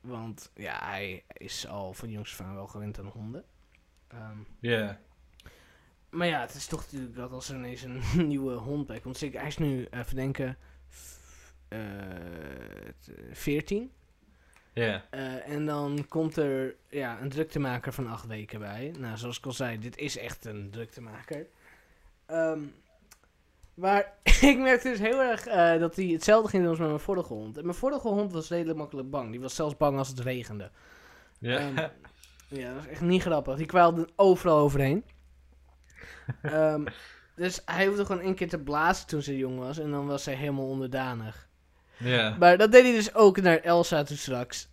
Want ja, hij is al van jongs af aan wel gewend aan honden. Ja. maar ja, het is toch natuurlijk dat als er ineens een nieuwe hond bij komt. Zeker, hij is nu, even denken, f- eh, t- 14. Ja. Eh, en dan komt er ja, een druktemaker van acht weken bij. Nou, zoals ik al zei, dit is echt een druktemaker. Ehm maar ik merkte dus heel erg eh, dat hij hetzelfde ging doen als met mijn vorige hond. En mijn vorige hond was redelijk makkelijk bang. Die was zelfs bang als het regende. Ja. Ehm, ja, dat is echt niet grappig. Die kwaalde overal overheen. Ehm, dus hij hoefde gewoon één keer te blazen toen ze jong was. En dan was hij helemaal onderdanig. ja. Maar dat deed hij dus ook naar Elsa toen straks.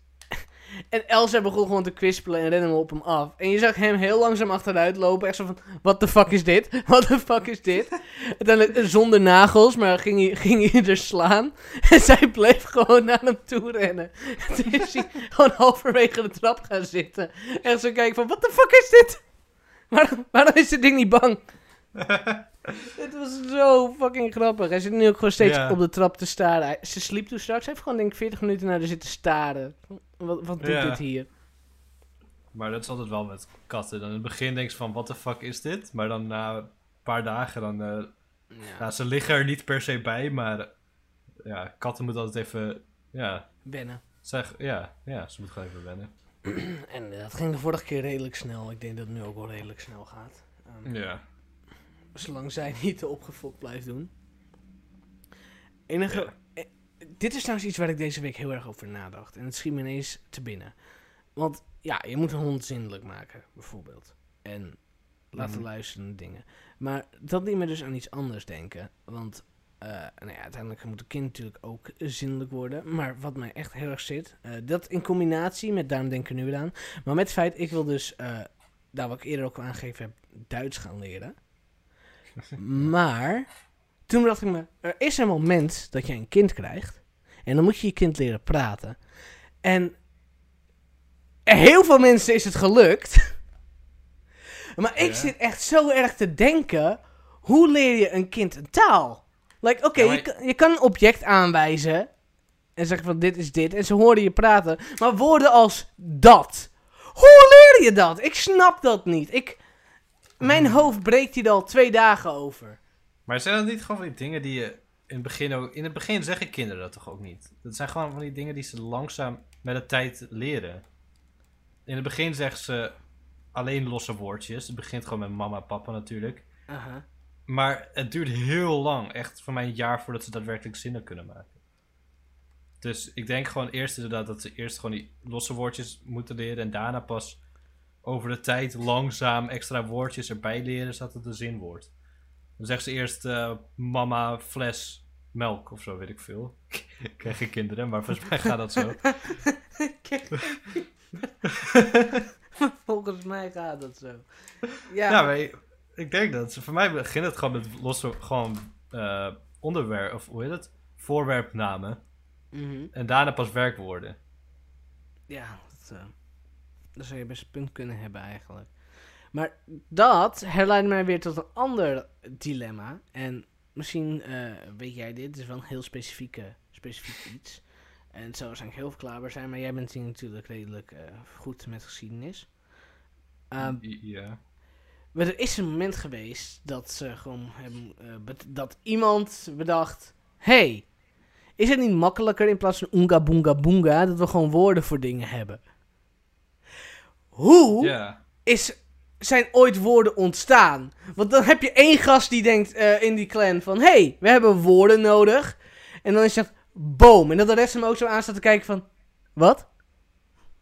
En Elsa begon gewoon te kwispelen en rennen op hem af. En je zag hem heel langzaam achteruit lopen. Echt zo van, what the fuck is dit? What the fuck is dit? Uiteindelijk eh, zonder nagels, maar ging hij, ging hij er slaan. En zij bleef gewoon naar hem toe rennen. Toen is hij gewoon halverwege de trap gaan zitten. Echt zo kijken van, what the fuck is dit? Waarom, waarom is dit ding niet bang? Het was zo fucking grappig. Hij zit nu ook gewoon steeds op de trap te staren. Hij- ze sliep toen straks. Hij heeft gewoon denk ik 40 minuten naar haar zitten staren. Wat, wat doet Ja. dit hier? Maar dat is altijd wel met katten. Dan in het begin denk je van, what the fuck is dit? Maar dan na een paar dagen, dan... eh, Ja. ze liggen er niet per se bij, maar... Ja, katten moeten altijd even... Ja, Wennen. zeg, ja, ja, ze moeten gewoon even wennen. En eh, dat ging de vorige keer redelijk snel. Ik denk dat het nu ook wel redelijk snel gaat. Ehm, Ja. Zolang zij niet te opgefokt blijft doen. Enige... eh, Dit is trouwens iets waar ik deze week heel erg over nadacht. En het schiet me ineens te binnen. Want ja, je moet een hond zindelijk maken, bijvoorbeeld. En laten Mhm. luisteren naar dingen. Maar dat liet me dus aan iets anders denken. Want eh, nou ja, uiteindelijk moet een kind natuurlijk ook zindelijk worden. Maar wat mij echt heel erg zit, eh, dat in combinatie met, daarom denk ik er nu aan. Maar met het feit, ik wil dus, eh daar wat ik eerder ook al aangegeven heb, Duits gaan leren. Maar toen dacht ik me, er is een moment dat je een kind krijgt. En dan moet je je kind leren praten. En heel veel mensen is het gelukt. Maar ik Ja. zit echt zo erg te denken, hoe leer je een kind een taal? Like, oké, Ja, maar- je, kan- je kan een object aanwijzen. En zeggen van dit is dit. En ze horen je praten. Maar woorden als dat. Hoe leer je dat? Ik snap dat niet. Ik, mijn Hmm. hoofd breekt hier al twee dagen over. Maar zijn dat niet gewoon dingen die je in het begin ook... In het begin zeggen kinderen dat toch ook niet? Dat zijn gewoon van die dingen die ze langzaam met de tijd leren. In het begin zeggen ze alleen losse woordjes. Het begint gewoon met mama papa natuurlijk. Maar het duurt heel lang. Echt voor mij een jaar voordat ze daadwerkelijk zinnen kunnen maken. Dus ik denk gewoon eerst inderdaad dat ze eerst gewoon die losse woordjes moeten leren. En daarna pas over de tijd langzaam extra woordjes erbij leren zodat het een zin wordt. Dan zegt ze eerst eh, mama fles melk of zo, weet ik veel. ik krijg geen kinderen, maar volgens mij gaat dat zo. Volgens mij gaat dat zo. Ja, Ja, maar ik, denk dat ze, voor mij begint het gewoon met losse gewoon eh, onderwerp, of hoe heet het? Voorwerpnamen. Mhm. En daarna pas werkwoorden. ja dat, eh, dat zou je best een punt kunnen hebben eigenlijk. Maar dat herleidt mij weer tot een ander dilemma. En misschien eh, weet jij dit, het is wel een heel specifieke, specifiek iets. En het zou waarschijnlijk heel verklaarbaar zijn, maar jij bent hier natuurlijk redelijk eh, goed met geschiedenis. Ehm, ja. Maar er is een moment geweest dat ze gewoon hebben, eh, dat iemand bedacht: hey, is het niet makkelijker in plaats van oonga boonga boonga dat we gewoon woorden voor dingen hebben? Hoe Ja. is, zijn ooit woorden ontstaan? Want dan heb je één gast die denkt eh, in die clan van: hey, we hebben woorden nodig. En dan is dat boom. En dat de rest hem ook zo aan staat te kijken van: wat?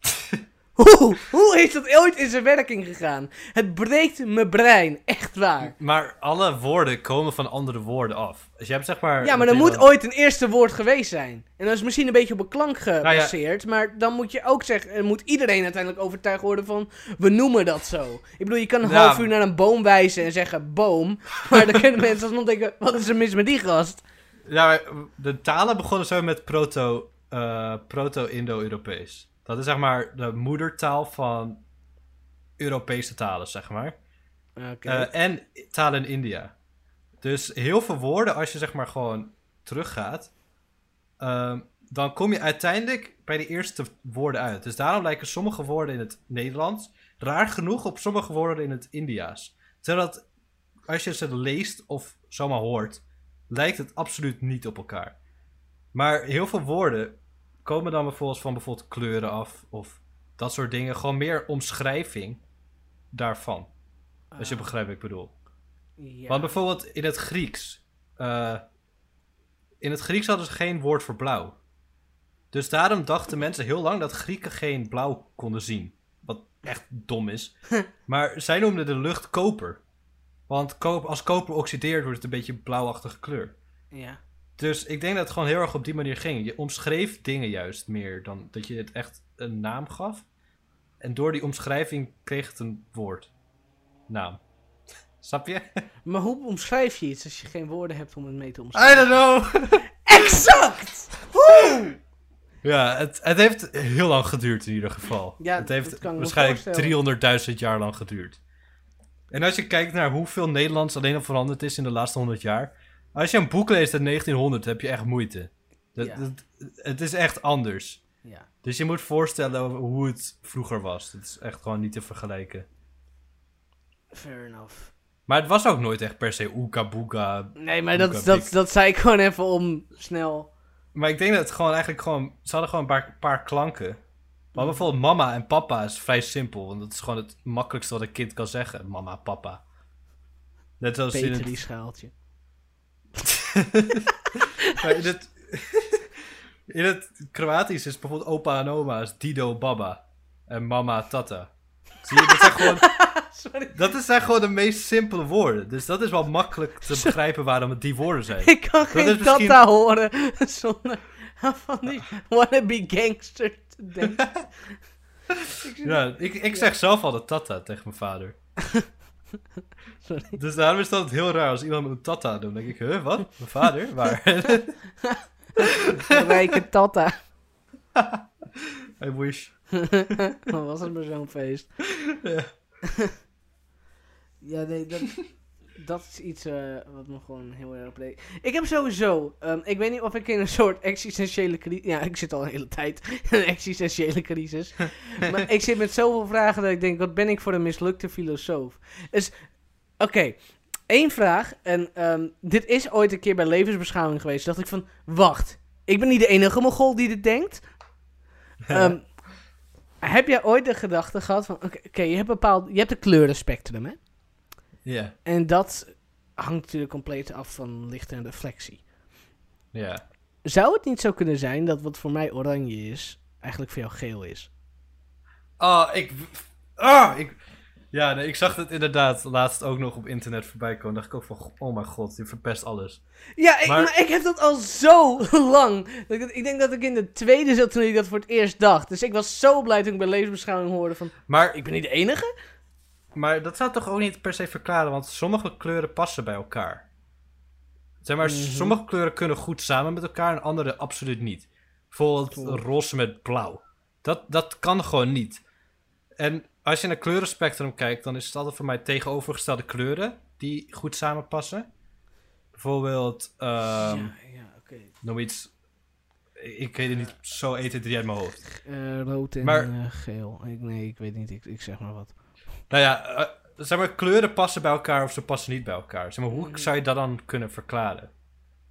Hoe? Hoe is dat ooit in zijn werking gegaan? Het breekt mijn brein, echt waar. Maar alle woorden komen van andere woorden af. Dus je hebt zeg maar... Ja, maar er moet ooit een eerste woord geweest zijn. En dat is misschien een beetje op een klank Nou ja. gebaseerd, maar dan moet je ook zeggen, en moet iedereen uiteindelijk overtuigd worden van, we noemen dat zo. Ik bedoel, je kan een Ja. half uur naar een boom wijzen en zeggen boom, maar dan kunnen mensen alsnog denken, wat is er mis met die gast? Ja, de talen begonnen zo met proto, eh, proto-Indo-Europees. Dat is zeg maar de moedertaal van Europese talen, zeg maar. Eh, en talen in India. Dus heel veel woorden, als je zeg maar gewoon teruggaat, ehm, dan kom je uiteindelijk bij de eerste woorden uit. Dus daarom lijken sommige woorden in het Nederlands raar genoeg op sommige woorden in het Indiaas. Terwijl het, als je ze leest of zomaar hoort, lijkt het absoluut niet op elkaar. Maar heel veel woorden komen dan bijvoorbeeld van bijvoorbeeld kleuren af of dat soort dingen. Gewoon meer omschrijving daarvan. Als je Ah, begrijpt wat ik bedoel. ja. Want bijvoorbeeld in het Grieks. eh, in het Grieks hadden ze geen woord voor blauw. Dus daarom dachten mensen heel lang dat Grieken geen blauw konden zien. Wat echt dom is. maar zij noemden de lucht koper. Want als koper oxideert wordt het een beetje een blauwachtige kleur. Ja. Dus ik denk dat het gewoon heel erg op die manier ging. Je omschreef dingen juist meer dan dat je het echt een naam gaf. En door die omschrijving kreeg het een woord. Naam. Snap je? Maar hoe omschrijf je iets als je geen woorden hebt om het mee te I omschrijven? don't know. Exact! Hoe? Ja, het, het heeft heel lang geduurd in ieder geval. Ja, het heeft waarschijnlijk 300.000 jaar lang geduurd. En als je kijkt naar hoeveel Nederlands alleen al veranderd is in de laatste 100 jaar. Als je een boek leest uit 1900, heb je echt moeite. Dat, Ja. dat- het is echt anders. Ja. Dus je moet voorstellen hoe het vroeger was. Het is echt gewoon niet te vergelijken. Fair enough. Maar het was ook nooit echt per se oeka boeka. Nee, maar dat, dat, dat zei ik gewoon even om snel... Maar ik denk dat het gewoon eigenlijk gewoon... Ze hadden gewoon een paar, paar klanken. Mm. Maar bijvoorbeeld mama en papa is vrij simpel. Want dat is gewoon het makkelijkste wat een kind kan zeggen. Mama, papa. Net als in Peter het, die schaaltje. maar in het... in het Kroatisch is bijvoorbeeld opa en oma is Dido, baba. En mama, tata. Zie je, dat zijn gewoon... Sorry. Dat is- zijn gewoon de meest simpele woorden. Dus dat is wel makkelijk te begrijpen waarom het die woorden zijn. Ik kan geen is misschien- tata horen zonder van die wannabe gangster te denken. Ik Ja, ik, ik zeg zelf altijd tata tegen mijn vader. Sorry. Dus daarom is dat heel raar als iemand met een tata doet. Dan denk ik, huh, wat? Mijn vader? Waar? Rijke tata. I wish. Wat was het maar zo'n feest. Ja. Ja, nee, dat, dat is iets eh, wat me gewoon heel erg bleek. Ik heb sowieso, ehm, ik weet niet of ik in een soort existentiële crisis... Ja, ik zit al een hele tijd in een existentiële crisis. maar ik zit met zoveel vragen dat ik denk, wat ben ik voor een mislukte filosoof? Dus, oké, één vraag. En ehm, dit is ooit een keer bij levensbeschouwing geweest. dacht ik van, wacht, ik ben niet de enige mogol die dit denkt. Ehm, heb jij ooit de gedachte gehad van, oké, je hebt bepaald, je hebt een kleurenspectrum, hè? Ja, En dat hangt natuurlijk compleet af van licht en reflectie. ja. Zou het niet zo kunnen zijn dat wat voor mij oranje is, eigenlijk voor jou geel is? Oh, ik... Ah, ik... Ja, nee, ik zag het inderdaad laatst ook nog op internet voorbij komen. dacht ik ook van, oh mijn god, je verpest alles. Ja, ik, Maar- maar... ik heb dat al zo lang. Dat Ik, ik denk dat ik in de tweede zat toen ik dat voor het eerst dacht. Dus ik was zo blij toen ik bij levensbeschouwing hoorde van... Maar, Ik ben niet de enige? Maar dat zou toch ook niet per se verklaren, want sommige kleuren passen bij elkaar. Zeg maar, Mhm. sommige kleuren kunnen goed samen met elkaar en andere absoluut niet. Bijvoorbeeld roze met blauw. Dat, dat kan gewoon niet. En als je naar kleurenspectrum kijkt, dan is het altijd voor mij tegenovergestelde kleuren die goed samenpassen. Bijvoorbeeld, ehm, ja, ja, noem iets. Ik weet het niet zo 1, 2, 3 uit mijn hoofd. Eh, rood en Maar- eh, geel. Ik, nee, ik weet niet. Ik, ik zeg maar wat. Nou ja, eh, zeg maar, kleuren passen bij elkaar of ze passen niet bij elkaar. Zeg maar, hoe Mhm. zou je dat dan kunnen verklaren?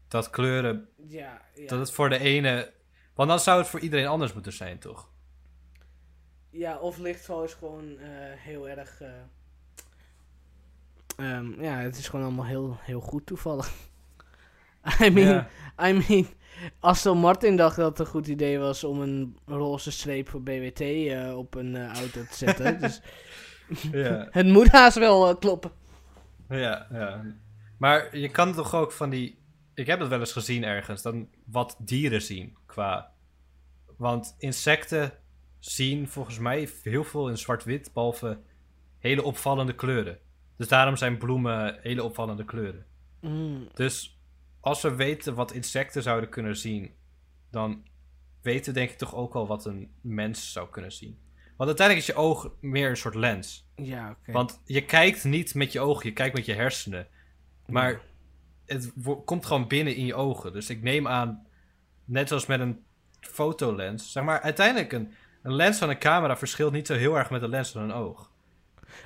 Dat kleuren, Ja, ja. dat het voor de ene... Want dan zou het voor iedereen anders moeten zijn, toch? Ja, of lichtval is gewoon eh, heel erg. eh, ehm, ja, het is gewoon allemaal heel, heel goed toevallig. I mean, Ja. I mean, Aston Martin dacht dat het een goed idee was om een roze streep voor BWT op een auto te zetten. dus Ja, het moet haast wel eh, kloppen. ja, ja. Maar je kan toch ook van die... Ik heb het wel eens gezien ergens, dan wat dieren zien qua... Want insecten zien volgens mij heel veel in zwart-wit, behalve hele opvallende kleuren. Dus daarom zijn bloemen hele opvallende kleuren. Mm, Dus als we weten wat insecten zouden kunnen zien, dan weten we denk ik toch ook al wat een mens zou kunnen zien. Want uiteindelijk is je oog meer een soort lens. ja, oké. Want je kijkt niet met je ogen, je kijkt met je hersenen. Maar het komt gewoon binnen in je ogen. Dus ik neem aan, net zoals met een fotolens, zeg maar, uiteindelijk een, een lens van een camera verschilt niet zo heel erg met een lens van een oog.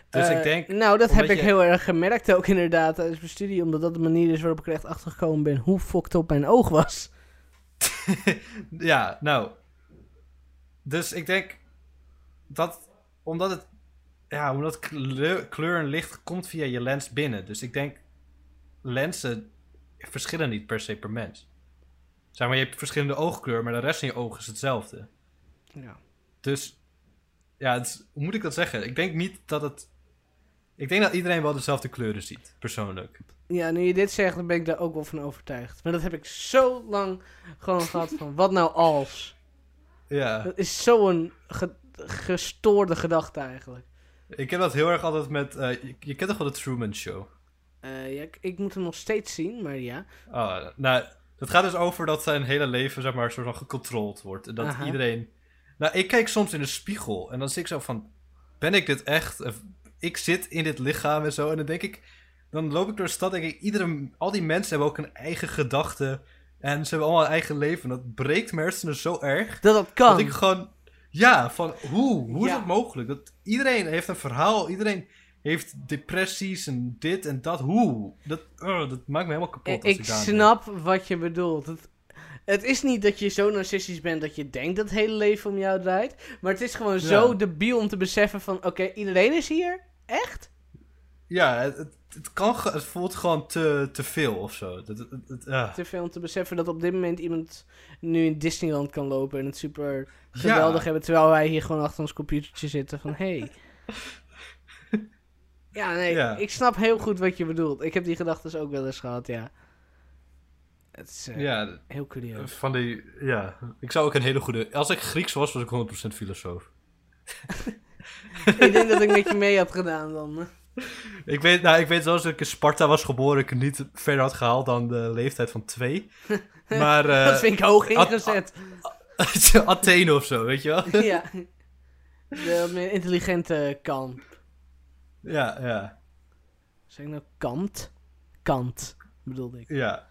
Dus Eh, ik denk, Nou, dat heb ik je- heel erg gemerkt ook inderdaad tijdens mijn studie. Omdat dat de manier is waarop ik er echt achter gekomen ben hoe fucked op mijn oog was. ja, nou. Dus ik denk dat omdat het, ja, omdat kleur, kleur en licht komt via je lens binnen. Dus ik denk lenzen verschillen niet per se per mens. Zeg maar, je hebt verschillende oogkleur, maar de rest van je oog is hetzelfde. Ja. Dus, ja, het is- hoe moet ik dat zeggen? Ik denk niet dat het... Ik denk dat iedereen wel dezelfde kleuren ziet, persoonlijk. ja, nu je dit zegt, dan ben ik daar ook wel van overtuigd. Maar dat heb ik zo lang gewoon gehad van, wat nou als? Ja, Dat is zo'n gestoorde gedachte eigenlijk. ik heb dat heel erg altijd met... eh, je, je kent toch wel de Truman Show? Eh, ja, ik, ik moet hem nog steeds zien, maar ja. Oh, nou, dat gaat dus over dat zijn hele leven, zeg maar, soort van gecontroleerd wordt. En dat Aha. iedereen... Nou, ik kijk soms in de spiegel en dan zit ik zo van... Ben ik dit echt? Ik zit in dit lichaam en zo. En dan denk ik... Dan loop ik door de stad en denk ik... Iedere, al die mensen hebben ook een eigen gedachte. En ze hebben allemaal een eigen leven. En dat breekt mijn hersenen zo erg. Dat dat kan. Dat ik gewoon... Ja, van hoe? Hoe is het mogelijk? Dat iedereen heeft een verhaal. Iedereen heeft depressies en dit en dat. Hoe? Dat, oh, dat maakt me helemaal kapot. Als ik ik snap wat je bedoelt. Het, het is niet dat je zo narcistisch bent dat je denkt dat het hele leven om jou draait. Maar het is gewoon zo debiel om te beseffen van... Oké, iedereen is hier? Echt? Ja, het, het, kan, het voelt gewoon te, te veel of zo. Het, het, het- ja. Te veel om te beseffen dat op dit moment iemand nu in Disneyland kan lopen... en het super geweldig Ja. hebben... terwijl wij hier gewoon achter ons computertje zitten van... Hey. ja, nee, Ja. ik snap heel goed wat je bedoelt. Ik heb die gedachten ook wel eens gehad, ja. Het is eh, ja, heel curieus. van die, ja. Ik zou ook een hele goede... Als ik Grieks was, was ik 100% filosoof. ik denk dat ik met je mee had gedaan dan. Ik weet, nou, ik weet zoals ik in Sparta was geboren, ik het niet verder had gehaald dan de leeftijd van twee. Maar eh, dat vind ik hoog ingezet. Athene of zo, weet je wel? ja. De meer intelligente kant. Ja, ja, Zeg ik nou kant? Kant, bedoelde ik. ja.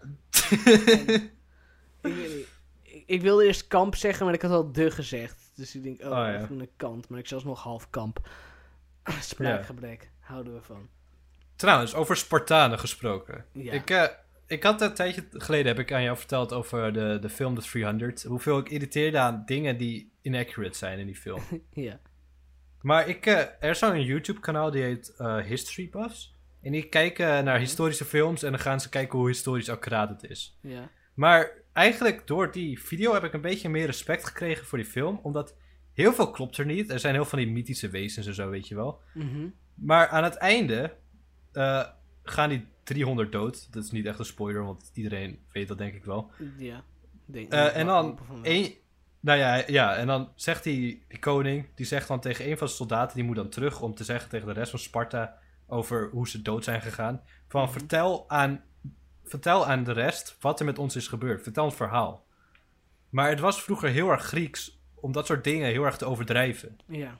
ik, ik. Ik wilde eerst kamp zeggen, maar ik had al de gezegd. Dus ik denk, oh, Oh, ja. een kant. Maar ik zelfs nog half kamp. Spraakgebrek, houden we van. Trouwens, over Spartanen gesproken. Ja. Ik, eh, ik had een tijdje geleden heb ik aan jou verteld over de, de film The 300. Hoeveel ik irriteerde aan dingen die inaccurate zijn in die film. ja. Maar ik, eh, er is zo'n YouTube-kanaal die heet eh, History Buffs. En die kijken naar historische films en dan gaan ze kijken hoe historisch accuraat het is. Ja. Maar eigenlijk door die video heb ik een beetje meer respect gekregen voor die film. Omdat heel veel klopt er niet. Er zijn heel veel van die mythische wezens en zo, weet je wel. Mhm. Maar aan het einde eh, gaan die 300 dood. Dat is niet echt een spoiler, want iedereen weet dat denk ik wel. Ja. Denk, ik en dan één... Nou ja, ja, en dan zegt die, die koning, die zegt dan tegen een van zijn soldaten, die moet dan terug om te zeggen tegen de rest van Sparta over hoe ze dood zijn gegaan. Van Mhm. vertel, aan, vertel aan de rest wat er met ons is gebeurd. Vertel het verhaal. Maar het was vroeger heel erg Grieks om dat soort dingen heel erg te overdrijven. Ja.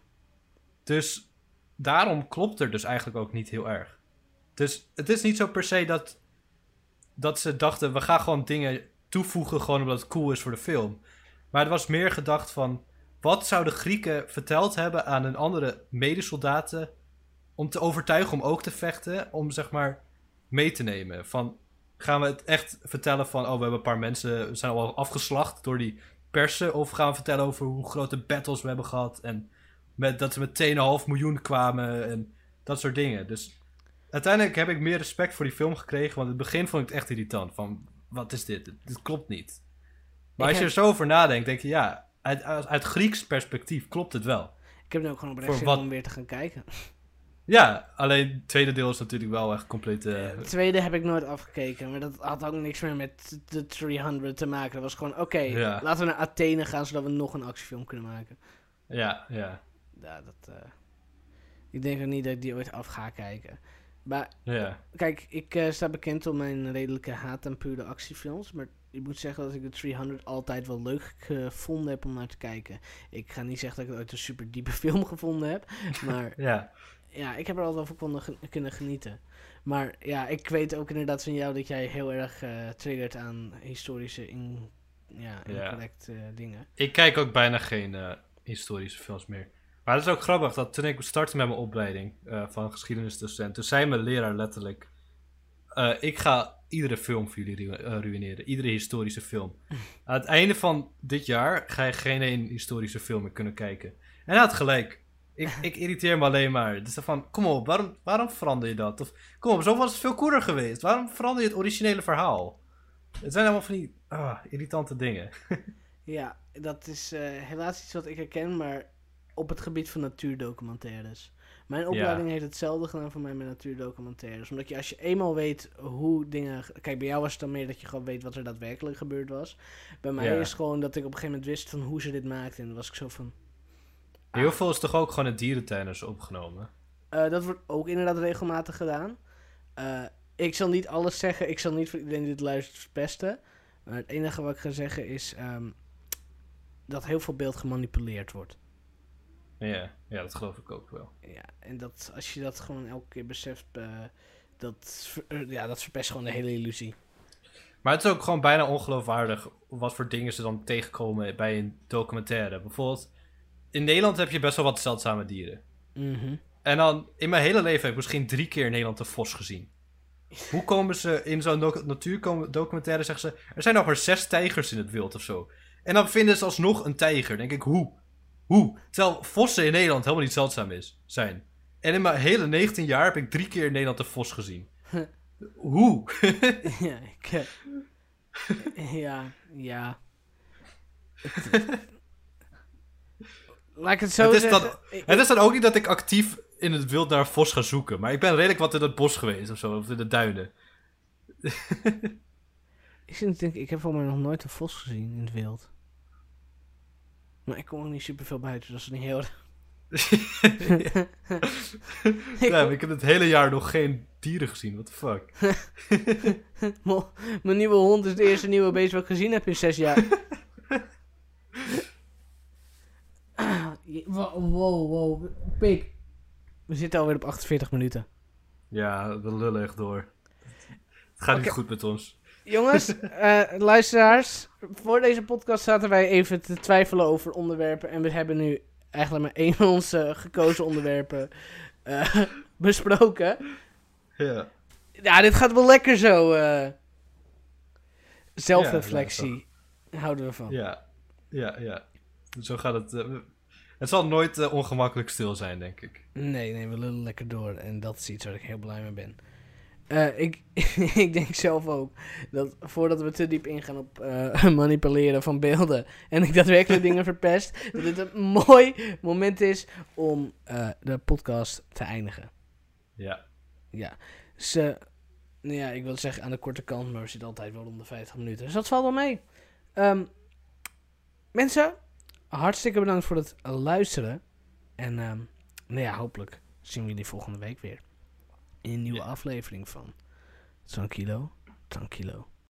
Dus daarom klopt er dus eigenlijk ook niet heel erg. Dus het is niet zo per se dat, dat ze dachten, we gaan gewoon dingen toevoegen gewoon omdat het cool is voor de film. Maar het was meer gedacht van, wat zouden Grieken verteld hebben aan een andere medesoldaten om te overtuigen om ook te vechten, om zeg maar mee te nemen. Van, gaan we het echt vertellen van, oh we hebben een paar mensen, zijn al afgeslacht door die persen, of gaan we vertellen over hoe grote battles we hebben gehad en met, dat ze met 2,5 miljoen kwamen en dat soort dingen. Dus uiteindelijk heb ik meer respect voor die film gekregen. Want in het begin vond ik het echt irritant. Van, wat is dit? Dit klopt niet. Maar Ik als je heb- er zo over nadenkt, denk je, ja, uit, uit, uit Grieks perspectief klopt het wel. Ik heb nu ook gewoon oprecht wat- om weer te gaan kijken. Ja, alleen het tweede deel is natuurlijk wel echt compleet... eh, De tweede heb ik nooit afgekeken, maar dat had ook niks meer met de 300 te maken. Dat was gewoon, oké, Ja. laten we naar Athene gaan, zodat we nog een actiefilm kunnen maken. ja, ja, Ja, dat, eh, ik denk ook niet dat ik die ooit af ga kijken. Maar ja. kijk, ik eh, sta bekend om mijn redelijke haat aan pure actiefilms. Maar ik moet zeggen dat ik de 300 altijd wel leuk gevonden heb om naar te kijken. Ik ga niet zeggen dat ik ooit een super diepe film gevonden heb. Maar Ja, ja, ik heb er altijd wel van kunnen genieten. Maar ja, ik weet ook inderdaad van jou dat jij heel erg eh triggert aan historische in, ja, Ja. incorrect eh, dingen. ik kijk ook bijna geen eh, historische films meer. Maar het is ook grappig dat toen ik startte met mijn opleiding eh, van geschiedenisdocent, toen zei mijn leraar letterlijk: eh, Ik ga iedere film voor jullie ru- eh, ruïneren, iedere historische film. Aan het einde van dit jaar ga je geen één historische film meer kunnen kijken. En hij had gelijk. Ik, ik irriteer me alleen maar. Dus dan van, kom op, waarom, waarom verander je dat? Of, kom op, zo was het veel cooler geweest. Waarom verander je het originele verhaal? Het zijn allemaal van die ah, irritante dingen. Ja, dat is helaas iets wat ik herken, maar op het gebied van natuurdocumentaires. Mijn opleiding heeft hetzelfde gedaan voor mij met natuurdocumentaires. Omdat je als je eenmaal weet hoe dingen... Kijk, bij jou was het dan meer dat je gewoon weet wat er daadwerkelijk gebeurd was. Bij mij Ja. is gewoon dat ik op een gegeven moment wist van hoe ze dit maakten. En dan was ik zo van... Heel veel is toch ook gewoon in dierentuiners opgenomen? Eh, dat wordt ook inderdaad regelmatig gedaan. Eh, ik zal niet alles zeggen. Ik zal niet voor iedereen die dit luistert verpesten. Maar het enige wat ik ga zeggen is ehm, dat heel veel beeld gemanipuleerd wordt. Ja, ja, dat geloof ik ook wel. Ja, en dat als je dat gewoon elke keer beseft, eh, dat, eh, ja, dat verpest gewoon de hele illusie. Maar het is ook gewoon bijna ongeloofwaardig wat voor dingen ze dan tegenkomen bij een documentaire. Bijvoorbeeld, in Nederland heb je best wel wat zeldzame dieren. Mhm. En dan, in mijn hele leven heb ik misschien drie keer in Nederland een vos gezien. Hoe komen ze in zo'n doc- natuurdocumentaire, zeggen ze, er zijn nog maar zes tijgers in het wild of zo. En dan vinden ze alsnog een tijger. denk ik, hoe? Hoe? Terwijl vossen in Nederland helemaal niet zeldzaam is, zijn. En in mijn hele 19 jaar heb ik drie keer in Nederland een vos gezien. hoe? ja, ik, eh, ja, ja. Laat ik het zo Het is zeggen. dan- ik- Het is dan ook niet dat ik actief in het wild naar een vos ga zoeken. Maar ik ben redelijk wat in het bos geweest of zo, of in de duinen. Ik zit te denken, ik heb volgens mij nog nooit een vos gezien in het wild. Maar ik kom ook niet super veel buiten, dus dat is niet heel... ik, Ja, ik heb het hele jaar nog geen dieren gezien, what the fuck. Mijn nieuwe hond is de eerste nieuwe beest wat ik gezien heb in zes jaar. Wow, wow, wow. Pik. We zitten alweer op 48 minuten. Ja, we lullen echt door. Het gaat niet goed met ons. Jongens, eh, luisteraars. Voor deze podcast zaten wij even te twijfelen over onderwerpen. En we hebben nu eigenlijk maar één van onze gekozen onderwerpen eh, besproken. Ja. Ja, dit gaat wel lekker zo. eh. zelfreflectie. houden we van. Ja, ja, ja. Zo gaat het. het zal nooit ongemakkelijk stil zijn, denk ik. Nee, nee, we lullen lekker door. En dat is iets waar ik heel blij mee ben. Eh, ik, ik denk zelf ook dat voordat we te diep ingaan op eh, manipuleren van beelden en ik daadwerkelijk dingen verpest, dat dit een mooi moment is om eh, de podcast te eindigen. Ja. Ja, eh, nou ja, ik wil zeggen aan de korte kant, maar we zitten altijd wel om de 50 minuten. Dus dat valt wel mee. Ehm, mensen, hartstikke bedankt voor het luisteren. En ehm, nou ja, hopelijk zien we jullie volgende week weer. In een nieuwe Ja. aflevering van Tranquilo, Tranquilo.